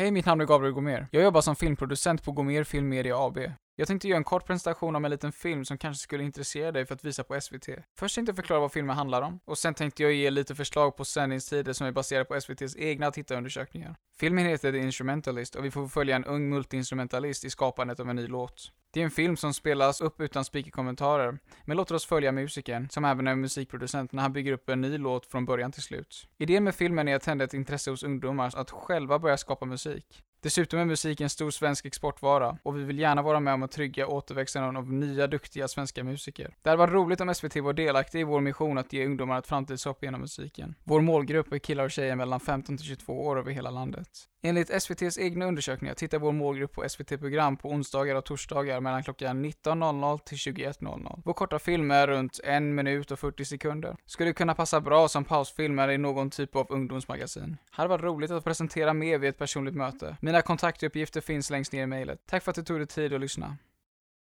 Hej, mitt namn är Gabriel Gomer. Jag jobbar som filmproducent på Gomer Film Media AB. Jag tänkte göra en kort presentation om en liten film som kanske skulle intressera dig för att visa på SVT. Först tänkte jag förklara vad filmen handlar om, och sen tänkte jag ge lite förslag på sändningstider som är baserade på SVTs egna tittarundersökningar. Filmen heter The Instrumentalist och vi får följa en ung multiinstrumentalist i skapandet av en ny låt. Det är en film som spelas upp utan speakerkommentarer, men låter oss följa musikern, som även är musikproducent, när han bygger upp en ny låt från början till slut. Idén med filmen är att tända ett intresse hos ungdomar att själva börja skapa musik. Dessutom är musik en stor svensk exportvara och vi vill gärna vara med om att trygga återväxten av nya duktiga svenska musiker. Det hade varit roligt om SVT var delaktig i vår mission att ge ungdomar ett framtidshopp genom musiken. Vår målgrupp är killar och tjejer mellan 15 till 22 år över hela landet. Enligt SVTs egna undersökningar tittar vår målgrupp på SVT-program på onsdagar och torsdagar mellan klockan 19.00 till 21.00. Vår korta film är runt 1 minut och 40 sekunder. Skulle kunna passa bra som pausfilmer i någon typ av ungdomsmagasin. Hade varit roligt att presentera mer vid ett personligt möte. Mina kontaktuppgifter finns längst ner i mejlet. Tack för att du tog dig tid att lyssna.